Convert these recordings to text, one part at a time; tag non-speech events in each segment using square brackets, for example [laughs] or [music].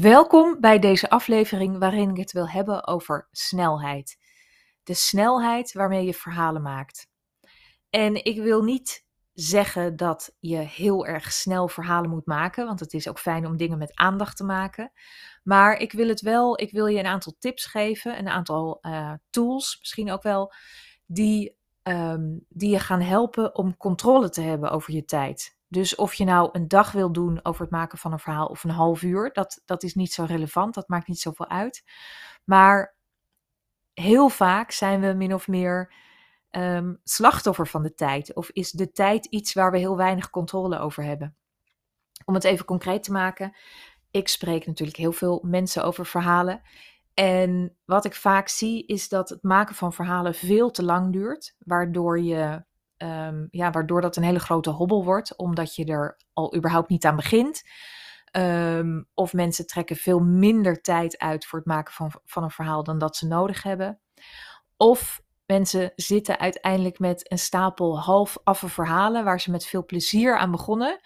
Welkom bij deze aflevering waarin ik het wil hebben over snelheid. De snelheid waarmee je verhalen maakt. En ik wil niet zeggen dat je heel erg snel verhalen moet maken, want het is ook fijn om dingen met aandacht te maken. Maar ik wil het wel, ik wil je een aantal tips geven, een aantal uh, tools misschien ook wel, die, um, die je gaan helpen om controle te hebben over je tijd. Dus of je nou een dag wil doen over het maken van een verhaal of een half uur, dat, dat is niet zo relevant, dat maakt niet zoveel uit. Maar heel vaak zijn we min of meer um, slachtoffer van de tijd. Of is de tijd iets waar we heel weinig controle over hebben? Om het even concreet te maken, ik spreek natuurlijk heel veel mensen over verhalen. En wat ik vaak zie is dat het maken van verhalen veel te lang duurt, waardoor je um, ja, waardoor dat een hele grote hobbel wordt, omdat je er al überhaupt niet aan begint. Um, of mensen trekken veel minder tijd uit voor het maken van, van een verhaal dan dat ze nodig hebben. Of mensen zitten uiteindelijk met een stapel half affe verhalen waar ze met veel plezier aan begonnen,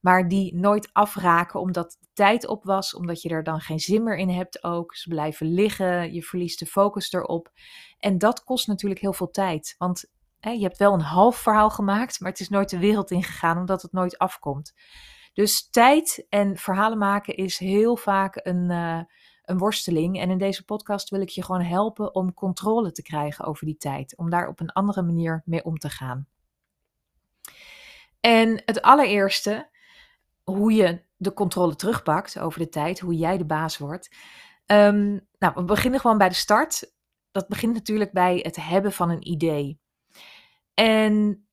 maar die nooit afraken omdat de tijd op was, omdat je er dan geen zin meer in hebt ook. Ze blijven liggen, je verliest de focus erop. En dat kost natuurlijk heel veel tijd, want je hebt wel een half verhaal gemaakt, maar het is nooit de wereld ingegaan omdat het nooit afkomt. Dus tijd en verhalen maken is heel vaak een, uh, een worsteling. En in deze podcast wil ik je gewoon helpen om controle te krijgen over die tijd. Om daar op een andere manier mee om te gaan. En het allereerste, hoe je de controle terugpakt over de tijd, hoe jij de baas wordt. Um, nou, we beginnen gewoon bij de start. Dat begint natuurlijk bij het hebben van een idee. En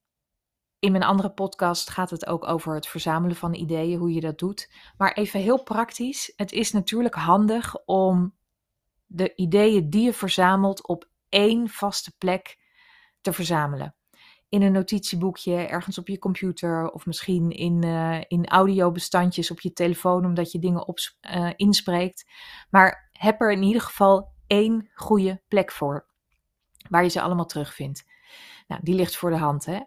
in mijn andere podcast gaat het ook over het verzamelen van ideeën, hoe je dat doet. Maar even heel praktisch. Het is natuurlijk handig om de ideeën die je verzamelt op één vaste plek te verzamelen. In een notitieboekje, ergens op je computer of misschien in, uh, in audiobestandjes op je telefoon, omdat je dingen op, uh, inspreekt. Maar heb er in ieder geval één goede plek voor, waar je ze allemaal terugvindt. Nou, die ligt voor de hand, hè.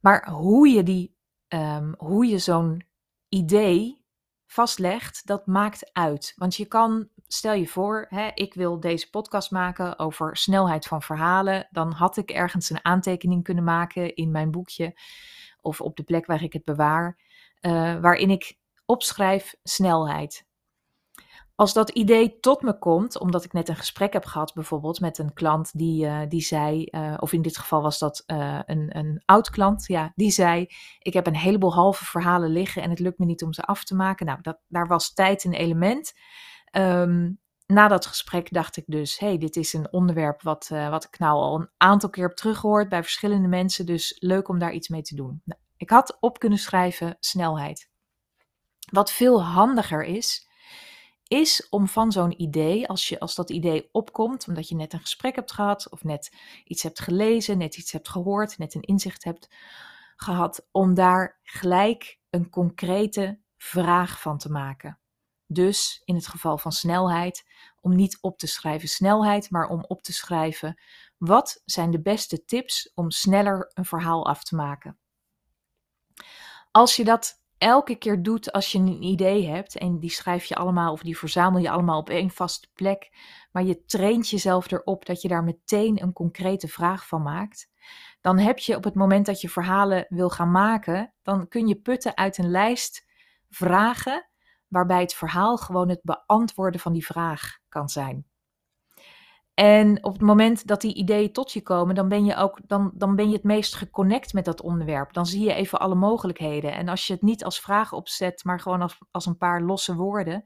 Maar hoe je, die, um, hoe je zo'n idee vastlegt, dat maakt uit. Want je kan, stel je voor, hè, ik wil deze podcast maken over snelheid van verhalen. Dan had ik ergens een aantekening kunnen maken in mijn boekje of op de plek waar ik het bewaar, uh, waarin ik opschrijf snelheid als dat idee tot me komt, omdat ik net een gesprek heb gehad, bijvoorbeeld met een klant die, uh, die zei, uh, of in dit geval was dat uh, een, een oud klant, ja, die zei: Ik heb een heleboel halve verhalen liggen en het lukt me niet om ze af te maken. Nou, dat, daar was tijd een element. Um, na dat gesprek dacht ik dus: hey, dit is een onderwerp wat, wat ik nou al een aantal keer heb teruggehoord bij verschillende mensen, dus leuk om daar iets mee te doen. Nou, ik had op kunnen schrijven snelheid. Wat veel handiger is is om van zo'n idee, als, je, als dat idee opkomt, omdat je net een gesprek hebt gehad of net iets hebt gelezen, net iets hebt gehoord, net een inzicht hebt gehad, om daar gelijk een concrete vraag van te maken. Dus in het geval van snelheid, om niet op te schrijven snelheid, maar om op te schrijven wat zijn de beste tips om sneller een verhaal af te maken. Als je dat elke keer doet als je een idee hebt en die schrijf je allemaal of die verzamel je allemaal op één vaste plek, maar je traint jezelf erop dat je daar meteen een concrete vraag van maakt, dan heb je op het moment dat je verhalen wil gaan maken, dan kun je putten uit een lijst vragen waarbij het verhaal gewoon het beantwoorden van die vraag kan zijn. En op het moment dat die ideeën tot je komen, dan ben je ook dan, dan ben je het meest geconnect met dat onderwerp. Dan zie je even alle mogelijkheden. En als je het niet als vraag opzet, maar gewoon als, als een paar losse woorden.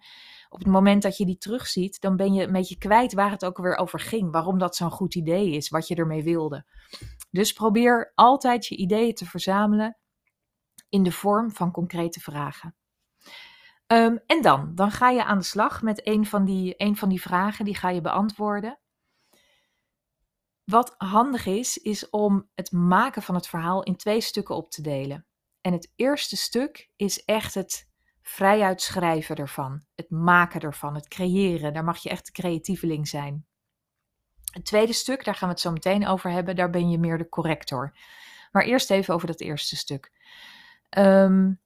Op het moment dat je die terugziet, dan ben je een beetje kwijt waar het ook weer over ging. Waarom dat zo'n goed idee is, wat je ermee wilde. Dus probeer altijd je ideeën te verzamelen in de vorm van concrete vragen. Um, en dan, dan ga je aan de slag met een van, die, een van die vragen, die ga je beantwoorden. Wat handig is, is om het maken van het verhaal in twee stukken op te delen. En het eerste stuk is echt het vrijuit schrijven ervan, het maken ervan, het creëren. Daar mag je echt de creatieveling zijn. Het tweede stuk, daar gaan we het zo meteen over hebben, daar ben je meer de corrector. Maar eerst even over dat eerste stuk. Um,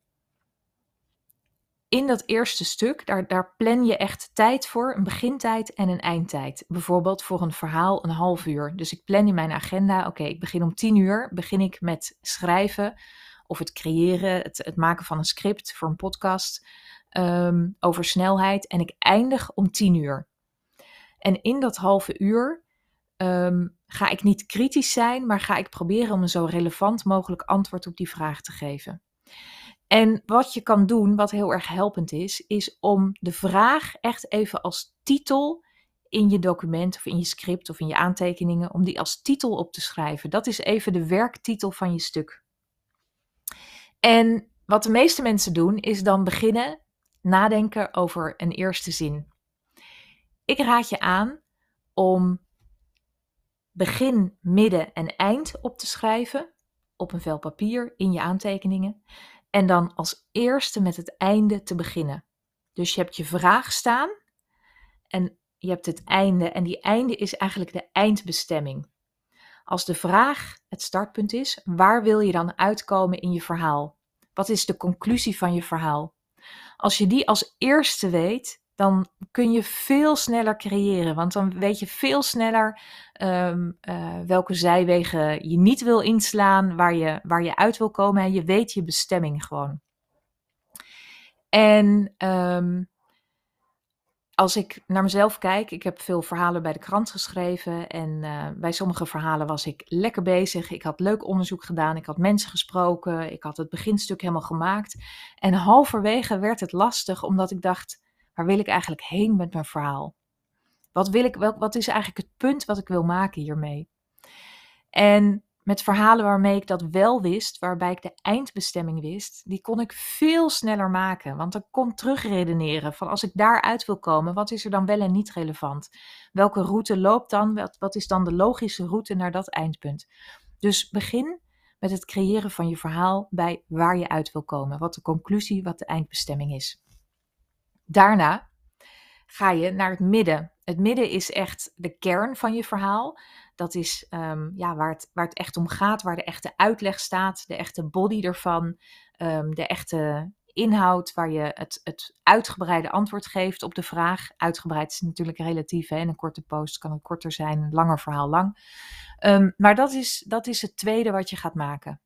in dat eerste stuk, daar, daar plan je echt tijd voor, een begintijd en een eindtijd. Bijvoorbeeld voor een verhaal een half uur. Dus ik plan in mijn agenda, oké, ik begin om tien uur, begin ik met schrijven of het creëren, het, het maken van een script voor een podcast ehm, over snelheid. En ik eindig om tien uur. En in dat halve uur ehm, ga ik niet kritisch zijn, maar ga ik proberen om een zo relevant mogelijk antwoord op die vraag te geven. En wat je kan doen, wat heel erg helpend is, is om de vraag echt even als titel in je document of in je script of in je aantekeningen, om die als titel op te schrijven. Dat is even de werktitel van je stuk. En wat de meeste mensen doen, is dan beginnen nadenken over een eerste zin. Ik raad je aan om begin, midden en eind op te schrijven op een vel papier in je aantekeningen. En dan als eerste met het einde te beginnen. Dus je hebt je vraag staan en je hebt het einde. En die einde is eigenlijk de eindbestemming. Als de vraag het startpunt is, waar wil je dan uitkomen in je verhaal? Wat is de conclusie van je verhaal? Als je die als eerste weet, dan kun je veel sneller creëren. Want dan weet je veel sneller um, uh, welke zijwegen je niet wil inslaan, waar je, waar je uit wil komen. En je weet je bestemming gewoon. En um, als ik naar mezelf kijk, ik heb veel verhalen bij de krant geschreven. En uh, bij sommige verhalen was ik lekker bezig. Ik had leuk onderzoek gedaan. Ik had mensen gesproken. Ik had het beginstuk helemaal gemaakt. En halverwege werd het lastig, omdat ik dacht Waar wil ik eigenlijk heen met mijn verhaal? Wat, wil ik, wat is eigenlijk het punt wat ik wil maken hiermee? En met verhalen waarmee ik dat wel wist, waarbij ik de eindbestemming wist, die kon ik veel sneller maken. Want dan kon terugredeneren van als ik daaruit wil komen, wat is er dan wel en niet relevant? Welke route loopt dan? Wat, wat is dan de logische route naar dat eindpunt? Dus begin met het creëren van je verhaal bij waar je uit wil komen. Wat de conclusie, wat de eindbestemming is. Daarna ga je naar het midden. Het midden is echt de kern van je verhaal. Dat is um, ja, waar, het, waar het echt om gaat, waar de echte uitleg staat, de echte body ervan, um, de echte inhoud, waar je het, het uitgebreide antwoord geeft op de vraag. Uitgebreid is natuurlijk relatief. Hè? Een korte post kan het korter zijn, een langer verhaal lang. Um, maar dat is, dat is het tweede wat je gaat maken.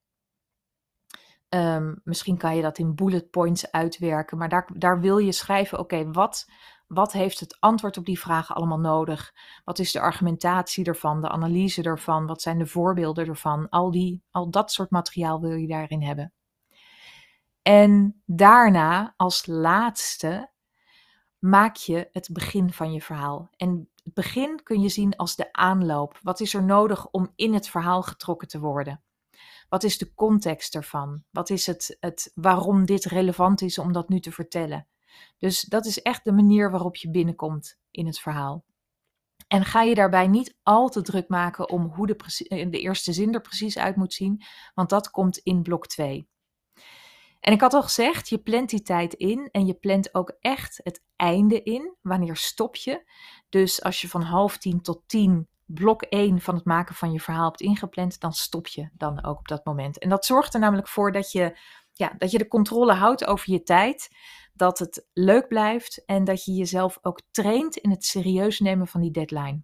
Um, misschien kan je dat in bullet points uitwerken, maar daar, daar wil je schrijven: oké, wat, wat heeft het antwoord op die vragen allemaal nodig? Wat is de argumentatie ervan, de analyse ervan? Wat zijn de voorbeelden ervan? Al, die, al dat soort materiaal wil je daarin hebben. En daarna, als laatste, maak je het begin van je verhaal. En het begin kun je zien als de aanloop. Wat is er nodig om in het verhaal getrokken te worden? Wat is de context ervan? Wat is het, het waarom dit relevant is om dat nu te vertellen? Dus dat is echt de manier waarop je binnenkomt in het verhaal. En ga je daarbij niet al te druk maken om hoe de, eh, de eerste zin er precies uit moet zien, want dat komt in blok 2. En ik had al gezegd, je plant die tijd in en je plant ook echt het einde in. Wanneer stop je? Dus als je van half tien tot tien blok 1 van het maken van je verhaal hebt ingepland, dan stop je dan ook op dat moment. En dat zorgt er namelijk voor dat je, ja, dat je de controle houdt over je tijd, dat het leuk blijft en dat je jezelf ook traint in het serieus nemen van die deadline.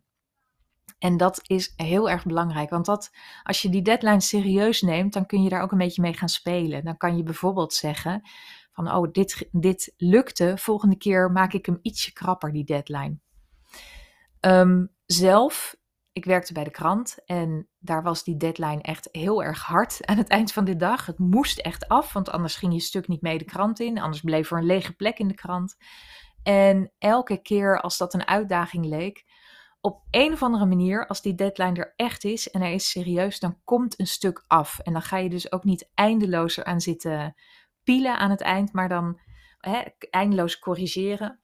En dat is heel erg belangrijk, want dat, als je die deadline serieus neemt, dan kun je daar ook een beetje mee gaan spelen. Dan kan je bijvoorbeeld zeggen van, oh, dit, dit lukte, volgende keer maak ik hem ietsje krapper, die deadline. Um, zelf ik werkte bij de krant en daar was die deadline echt heel erg hard [laughs] aan het eind van de dag. Het moest echt af, want anders ging je stuk niet mee de krant in. Anders bleef er een lege plek in de krant. En elke keer als dat een uitdaging leek, op een of andere manier, als die deadline er echt is en hij is serieus, dan komt een stuk af. En dan ga je dus ook niet eindeloos aan zitten pielen aan het eind, maar dan eindeloos corrigeren.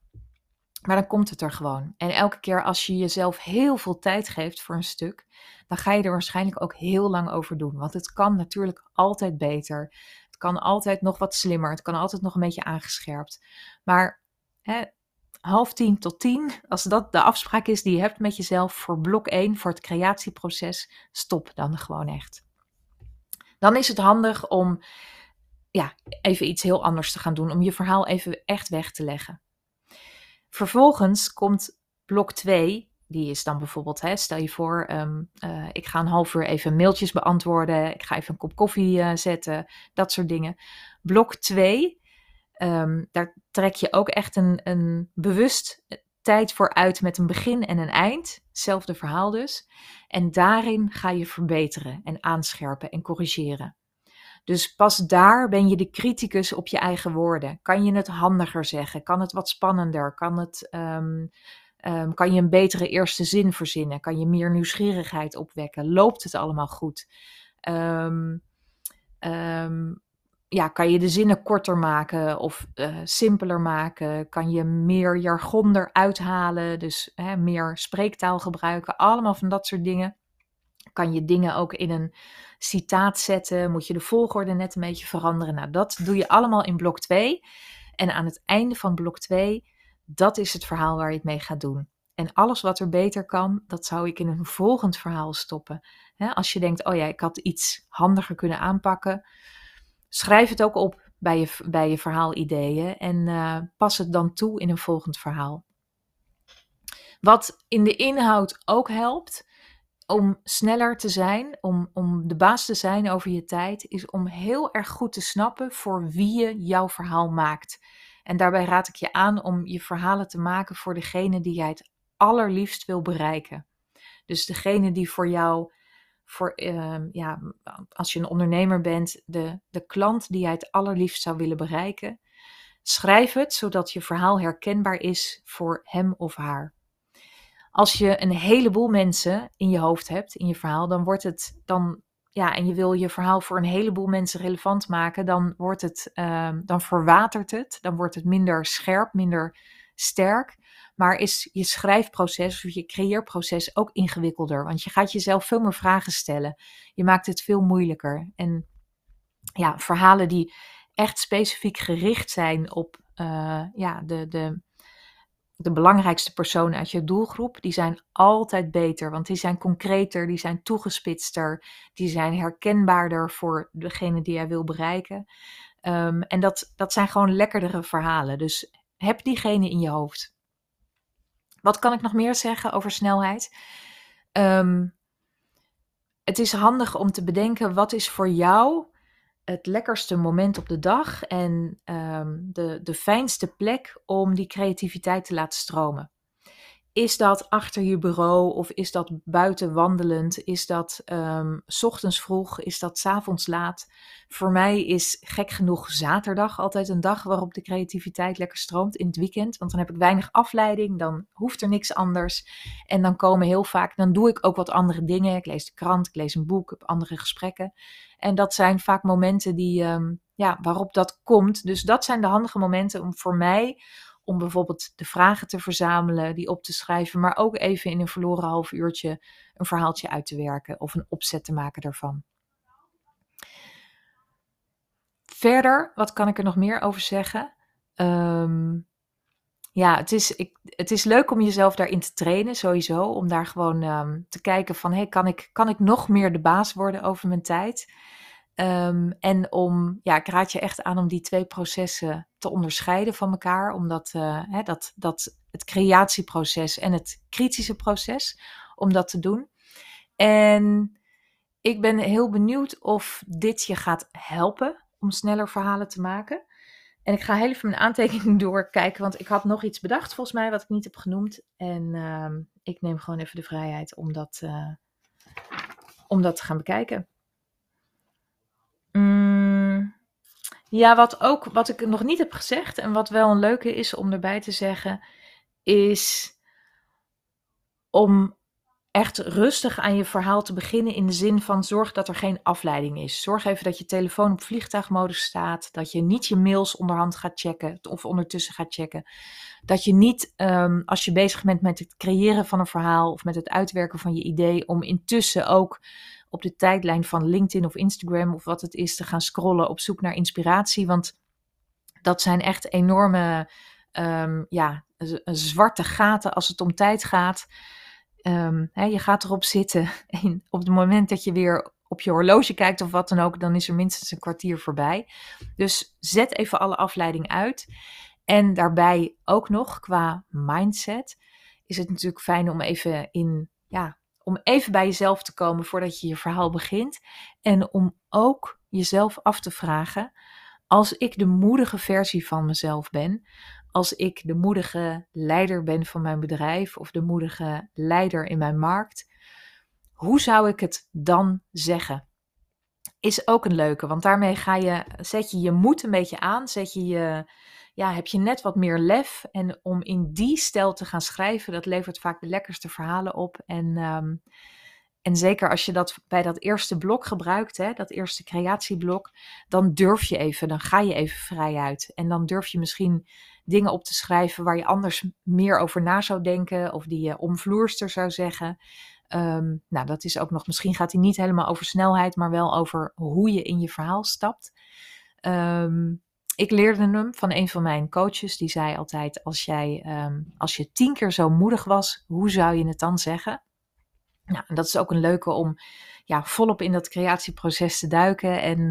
Maar dan komt het er gewoon. En elke keer als je jezelf heel veel tijd geeft voor een stuk, dan ga je er waarschijnlijk ook heel lang over doen. Want het kan natuurlijk altijd beter. Het kan altijd nog wat slimmer. Het kan altijd nog een beetje aangescherpt. Maar hè, half tien tot tien, als dat de afspraak is die je hebt met jezelf voor blok 1, voor het creatieproces, stop dan gewoon echt. Dan is het handig om ja, even iets heel anders te gaan doen. Om je verhaal even echt weg te leggen. Vervolgens komt blok 2. Die is dan bijvoorbeeld, hè, stel je voor, ehm, eh, ik ga een half uur even mailtjes beantwoorden. Ik ga even een kop koffie uh, zetten. Dat soort dingen. Blok 2, ehm, daar trek je ook echt een, een bewust tijd voor uit met een begin en een eind. Hetzelfde verhaal dus. En daarin ga je verbeteren en aanscherpen en corrigeren. Dus pas daar ben je de criticus op je eigen woorden. Kan je het handiger zeggen? Kan het wat spannender? Kan, het, um, um, kan je een betere eerste zin verzinnen? Kan je meer nieuwsgierigheid opwekken? Loopt het allemaal goed? Um, ja, kan je de zinnen korter maken of uh, simpeler maken? Kan je meer jargon eruit halen? Dus hè, meer spreektaal gebruiken? Allemaal van dat soort dingen. Kan je dingen ook in een citaat zetten? Moet je de volgorde net een beetje veranderen? Nou, dat doe je allemaal in blok 2. En aan het einde van blok 2, dat is het verhaal waar je het mee gaat doen. En alles wat er beter kan, dat zou ik in een volgend verhaal stoppen. als je denkt, oh ja, ik had iets handiger kunnen aanpakken schrijf het ook op bij je, bij je verhaalideeën en uh, pas het dan toe in een volgend verhaal. Wat in de inhoud ook helpt om sneller te zijn, om, om de baas te zijn over je tijd, is om heel erg goed te snappen voor wie je jouw verhaal maakt. En daarbij raad ik je aan om je verhalen te maken voor degene die jij het allerliefst wil bereiken. Dus degene die voor jou voor, ehm, ja, als je een ondernemer bent, de, de klant die jij het allerliefst zou willen bereiken. Schrijf het zodat je verhaal herkenbaar is voor hem of haar. Als je een heleboel mensen in je hoofd hebt, in je verhaal, dan wordt het dan, ja, en je wil je verhaal voor een heleboel mensen relevant maken, dan wordt het, uh, dan verwatert het, dan wordt het minder scherp, minder sterk. Maar is je schrijfproces of je creëerproces ook ingewikkelder? Want je gaat jezelf veel meer vragen stellen. Je maakt het veel moeilijker. En ja, verhalen die echt specifiek gericht zijn op uh, ja, de, de, de belangrijkste personen uit je doelgroep, die zijn altijd beter. Want die zijn concreter, die zijn toegespitster, die zijn herkenbaarder voor degene die jij wil bereiken. Um, en dat, dat zijn gewoon lekkerdere verhalen. Dus heb diegene in je hoofd. Wat kan ik nog meer zeggen over snelheid? Um, het is handig om te bedenken wat is voor jou het lekkerste moment op de dag en um, de, de fijnste plek om die creativiteit te laten stromen. Is dat achter je bureau of is dat buiten wandelend? Is dat um, ochtends vroeg? Is dat s avonds laat? Voor mij is gek genoeg zaterdag altijd een dag waarop de creativiteit lekker stroomt in het weekend. Want dan heb ik weinig afleiding, dan hoeft er niks anders. En dan komen heel vaak, dan doe ik ook wat andere dingen. Ik lees de krant, ik lees een boek, ik heb andere gesprekken. En dat zijn vaak momenten die, um, ja, waarop dat komt. Dus dat zijn de handige momenten om voor mij om bijvoorbeeld de vragen te verzamelen, die op te schrijven, maar ook even in een verloren half uurtje een verhaaltje uit te werken of een opzet te maken daarvan. Verder, wat kan ik er nog meer over zeggen? Um, ja, het is, ik, het is leuk om jezelf daarin te trainen, sowieso. Om daar gewoon um, te kijken van, hey, kan, ik, kan ik nog meer de baas worden over mijn tijd? Um, en om, ja, ik raad je echt aan om die twee processen te onderscheiden van elkaar. Omdat uh, hè, dat, dat het creatieproces en het kritische proces, om dat te doen. En ik ben heel benieuwd of dit je gaat helpen om sneller verhalen te maken. En ik ga heel even mijn aantekening [laughs] doorkijken, want ik had nog iets bedacht volgens mij wat ik niet heb genoemd. En uh, ik neem gewoon even de vrijheid om dat, uh, om dat te gaan bekijken. Ja, wat ook, wat ik nog niet heb gezegd en wat wel een leuke is om erbij te zeggen, is om echt rustig aan je verhaal te beginnen in de zin van zorg dat er geen afleiding is. Zorg even dat je telefoon op vliegtuigmodus staat, dat je niet je mails onderhand gaat checken of ondertussen gaat checken. Dat je niet, um, als je bezig bent met het creëren van een verhaal of met het uitwerken van je idee, om intussen ook op de tijdlijn van LinkedIn of Instagram of wat het is te gaan scrollen op zoek naar inspiratie. Want dat zijn echt enorme um, ja, zwarte gaten als het om tijd gaat. Um, hè, je gaat erop zitten [laughs] en op het moment dat je weer op je horloge kijkt of wat dan ook, dan is er minstens een kwartier voorbij. Dus zet even alle afleiding uit. En daarbij ook nog qua mindset is het natuurlijk fijn om even in, ja, om even bij jezelf te komen voordat je je verhaal begint. En om ook jezelf af te vragen: als ik de moedige versie van mezelf ben, als ik de moedige leider ben van mijn bedrijf of de moedige leider in mijn markt, hoe zou ik het dan zeggen? Is ook een leuke, want daarmee ga je, zet je je moed een beetje aan, zet je je, ja, heb je net wat meer lef. En om in die stijl te gaan schrijven, dat levert vaak de lekkerste verhalen op. En, ehm, en zeker als je dat bij dat eerste blok gebruikt, hè, dat eerste creatieblok, dan durf je even, dan ga je even vrij uit. En dan durf je misschien dingen op te schrijven waar je anders meer over na zou denken of die je omvloerster zou zeggen. Um, nou, dat is ook nog, misschien gaat hij niet helemaal over snelheid, maar wel over hoe je in je verhaal stapt. Um, ik leerde hem van een van mijn coaches, die zei altijd: als, jij, um, als je tien keer zo moedig was, hoe zou je het dan zeggen? Nou, en dat is ook een leuke om ja, volop in dat creatieproces te duiken en,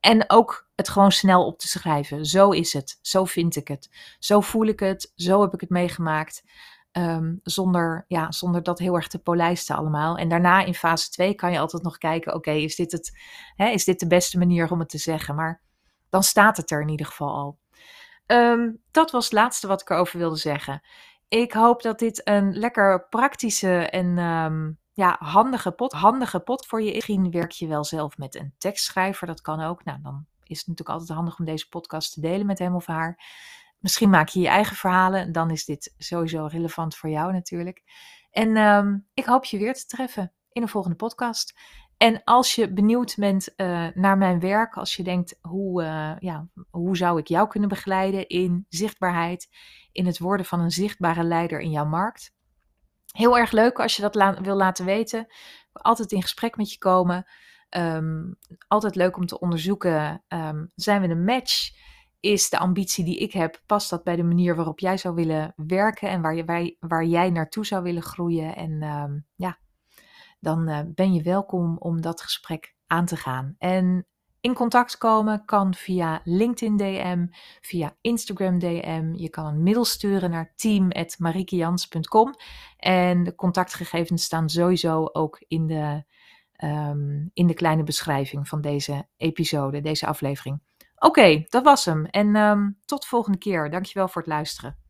en ook het gewoon snel op te schrijven. Zo is het, zo vind ik het, zo voel ik het, zo heb ik het meegemaakt. Um, zonder, ja, zonder dat heel erg te polijsten allemaal. En daarna in fase 2 kan je altijd nog kijken, oké, is is dit de beste manier om het te zeggen? Maar dan staat het er in ieder geval al. Um, dat was het laatste wat ik erover wilde zeggen. Ik hoop dat dit een lekker praktische en um, ja, handige, pot, handige pot voor je is. Misschien werk je wel zelf met een tekstschrijver, dat kan ook. Nou, dan is het natuurlijk altijd handig om deze podcast te delen met hem of haar. Misschien maak je je eigen verhalen. Dan is dit sowieso relevant voor jou natuurlijk. En um, ik hoop je weer te treffen in een volgende podcast. En als je benieuwd bent uh, naar mijn werk, als je denkt hoe, uh, ja, hoe zou ik jou kunnen begeleiden in zichtbaarheid, in het worden van een zichtbare leider in jouw markt. Heel erg leuk als je dat wil laten weten. Altijd in gesprek met je komen. Um, altijd leuk om te onderzoeken, um, zijn we een match? is de ambitie die ik heb, past dat bij de manier waarop jij zou willen werken en waar, je, waar, waar jij naartoe zou willen groeien? En uh, ja, dan uh, ben je welkom om dat gesprek aan te gaan. En in contact komen kan via LinkedIn DM, via Instagram DM. Je kan een mail sturen naar team.mariekejans.com. En de contactgegevens staan sowieso ook in de, um, in de kleine beschrijving van deze episode, deze aflevering. Oké, dat was hem. En um, tot de volgende keer. Dankjewel voor het luisteren.